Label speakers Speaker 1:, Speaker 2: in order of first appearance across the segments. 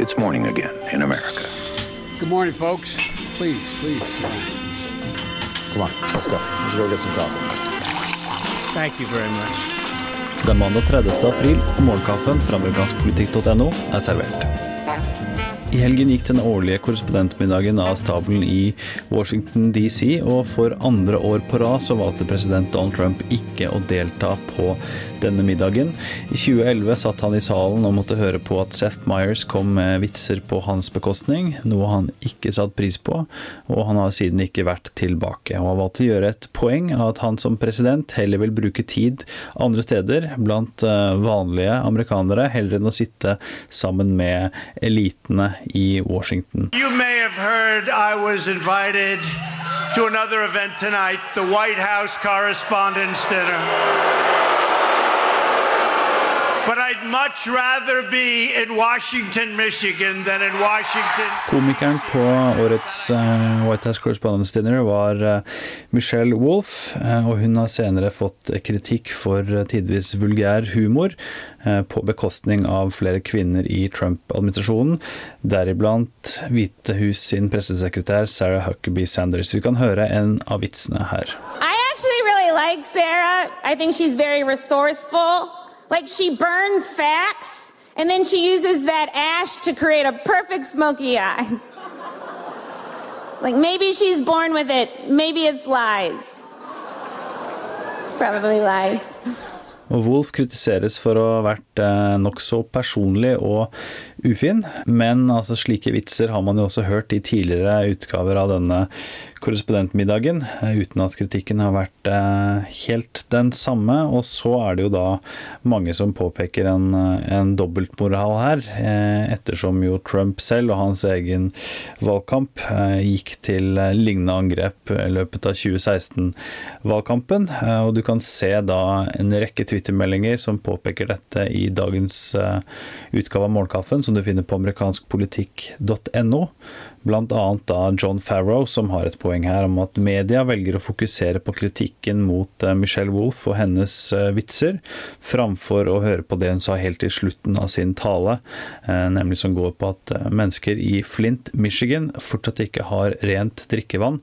Speaker 1: It's morning again in America.
Speaker 2: Good morning, folks. Please, please.
Speaker 3: Come on, let's go. Let's go get some coffee.
Speaker 2: Thank you very much.
Speaker 4: Det er mandag 30. april, og morgenkaffen fra amerikanskpolitikk.no er servert. I helgen gikk den årlige korrespondentmiddagen av stabelen i Washington DC, og for andre år på rad så valgte president Donald Trump ikke å delta på denne middagen. I 2011 satt han i salen og måtte høre på at Seth Myers kom med vitser på hans bekostning, noe han ikke satte pris på, og han har siden ikke vært tilbake. Og har valgt å gjøre et poeng av at han som president heller vil bruke tid andre steder, blant eh, vanlige amerikanere, heller enn å sitte sammen med elitene i Washington.
Speaker 5: To another event tonight, the White House Correspondents' Dinner. But I'd much rather be in Washington, Michigan than in Washington.
Speaker 4: Komikeren på årets eh, White House Correspondence Dinner var eh, Michelle Wolff, eh, og hun har senere fått kritikk for tidvis vulgær humor på bekostning av flere kvinner i Trump-administrasjonen, deriblant Hvite hus sin pressesekretær Sarah Huckabee Sanders. Vi kan høre en av vitsene her.
Speaker 6: I actually really like Sarah. I think she's very resourceful. Like she burns facts and then she uses that ash to create a perfect smoky eye. like maybe she's born with it, maybe it's lies. It's probably lies.
Speaker 4: Og Wolf kritiseres for å ha vært eh, nokså personlig og ufin, men altså, slike vitser har man jo også hørt i tidligere utgaver av denne korrespondentmiddagen, eh, uten at kritikken har vært eh, helt den samme. Og så er det jo da mange som påpeker en, eh, en dobbeltmoral her, ettersom jo Trump selv og hans egen valgkamp gikk til lignende angrep i løpet av 2016-valgkampen. Og du kan se da en rekke twittermeldinger som påpeker dette i dagens utgave av Morgenkaffen, som du finner på amerikanskpolitikk.no. Annet da John Farrow, som har et poeng her om at media velger å fokusere på kritikken mot eh, Michelle Wolff og hennes eh, vitser, framfor å høre på det hun sa helt i slutten av sin tale, eh, nemlig som går på at mennesker i Flint, Michigan fortsatt ikke har rent drikkevann,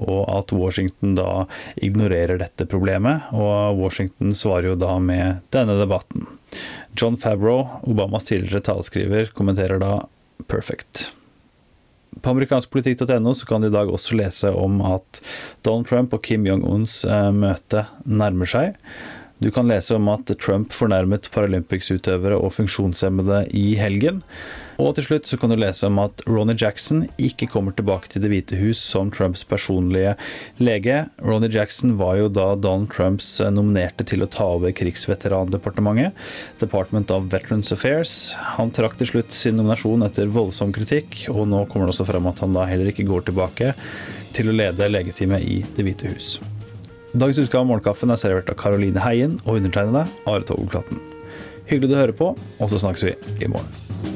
Speaker 4: og at Washington da ignorerer dette problemet. Og Washington svarer jo da med denne debatten. John Favreau, Obamas tidligere taleskriver, kommenterer da 'perfect'. På amerikanskpolitikk.no så kan du i dag også lese om at Donald Trump og Kim Jong-uns eh, møte nærmer seg. Du kan lese om at Trump fornærmet Paralympics-utøvere og funksjonshemmede i helgen. Og til slutt så kan du lese om at Ronny Jackson ikke kommer tilbake til Det hvite hus som Trumps personlige lege. Ronny Jackson var jo da Donald Trumps eh, nominerte til å ta over krigsveterandepartementet, Department of Veterans Affairs. Han trakk til slutt sin nominasjon etter voldsom kritikk, og nå kommer det også frem at han da heller ikke går tilbake til å lede legeteamet i Det hvite hus. Dagens utgave av Morgenkaffen er servert av Caroline Heien og undertegnede Are Togolklatten. Hyggelig du hører på, og så snakkes vi i morgen.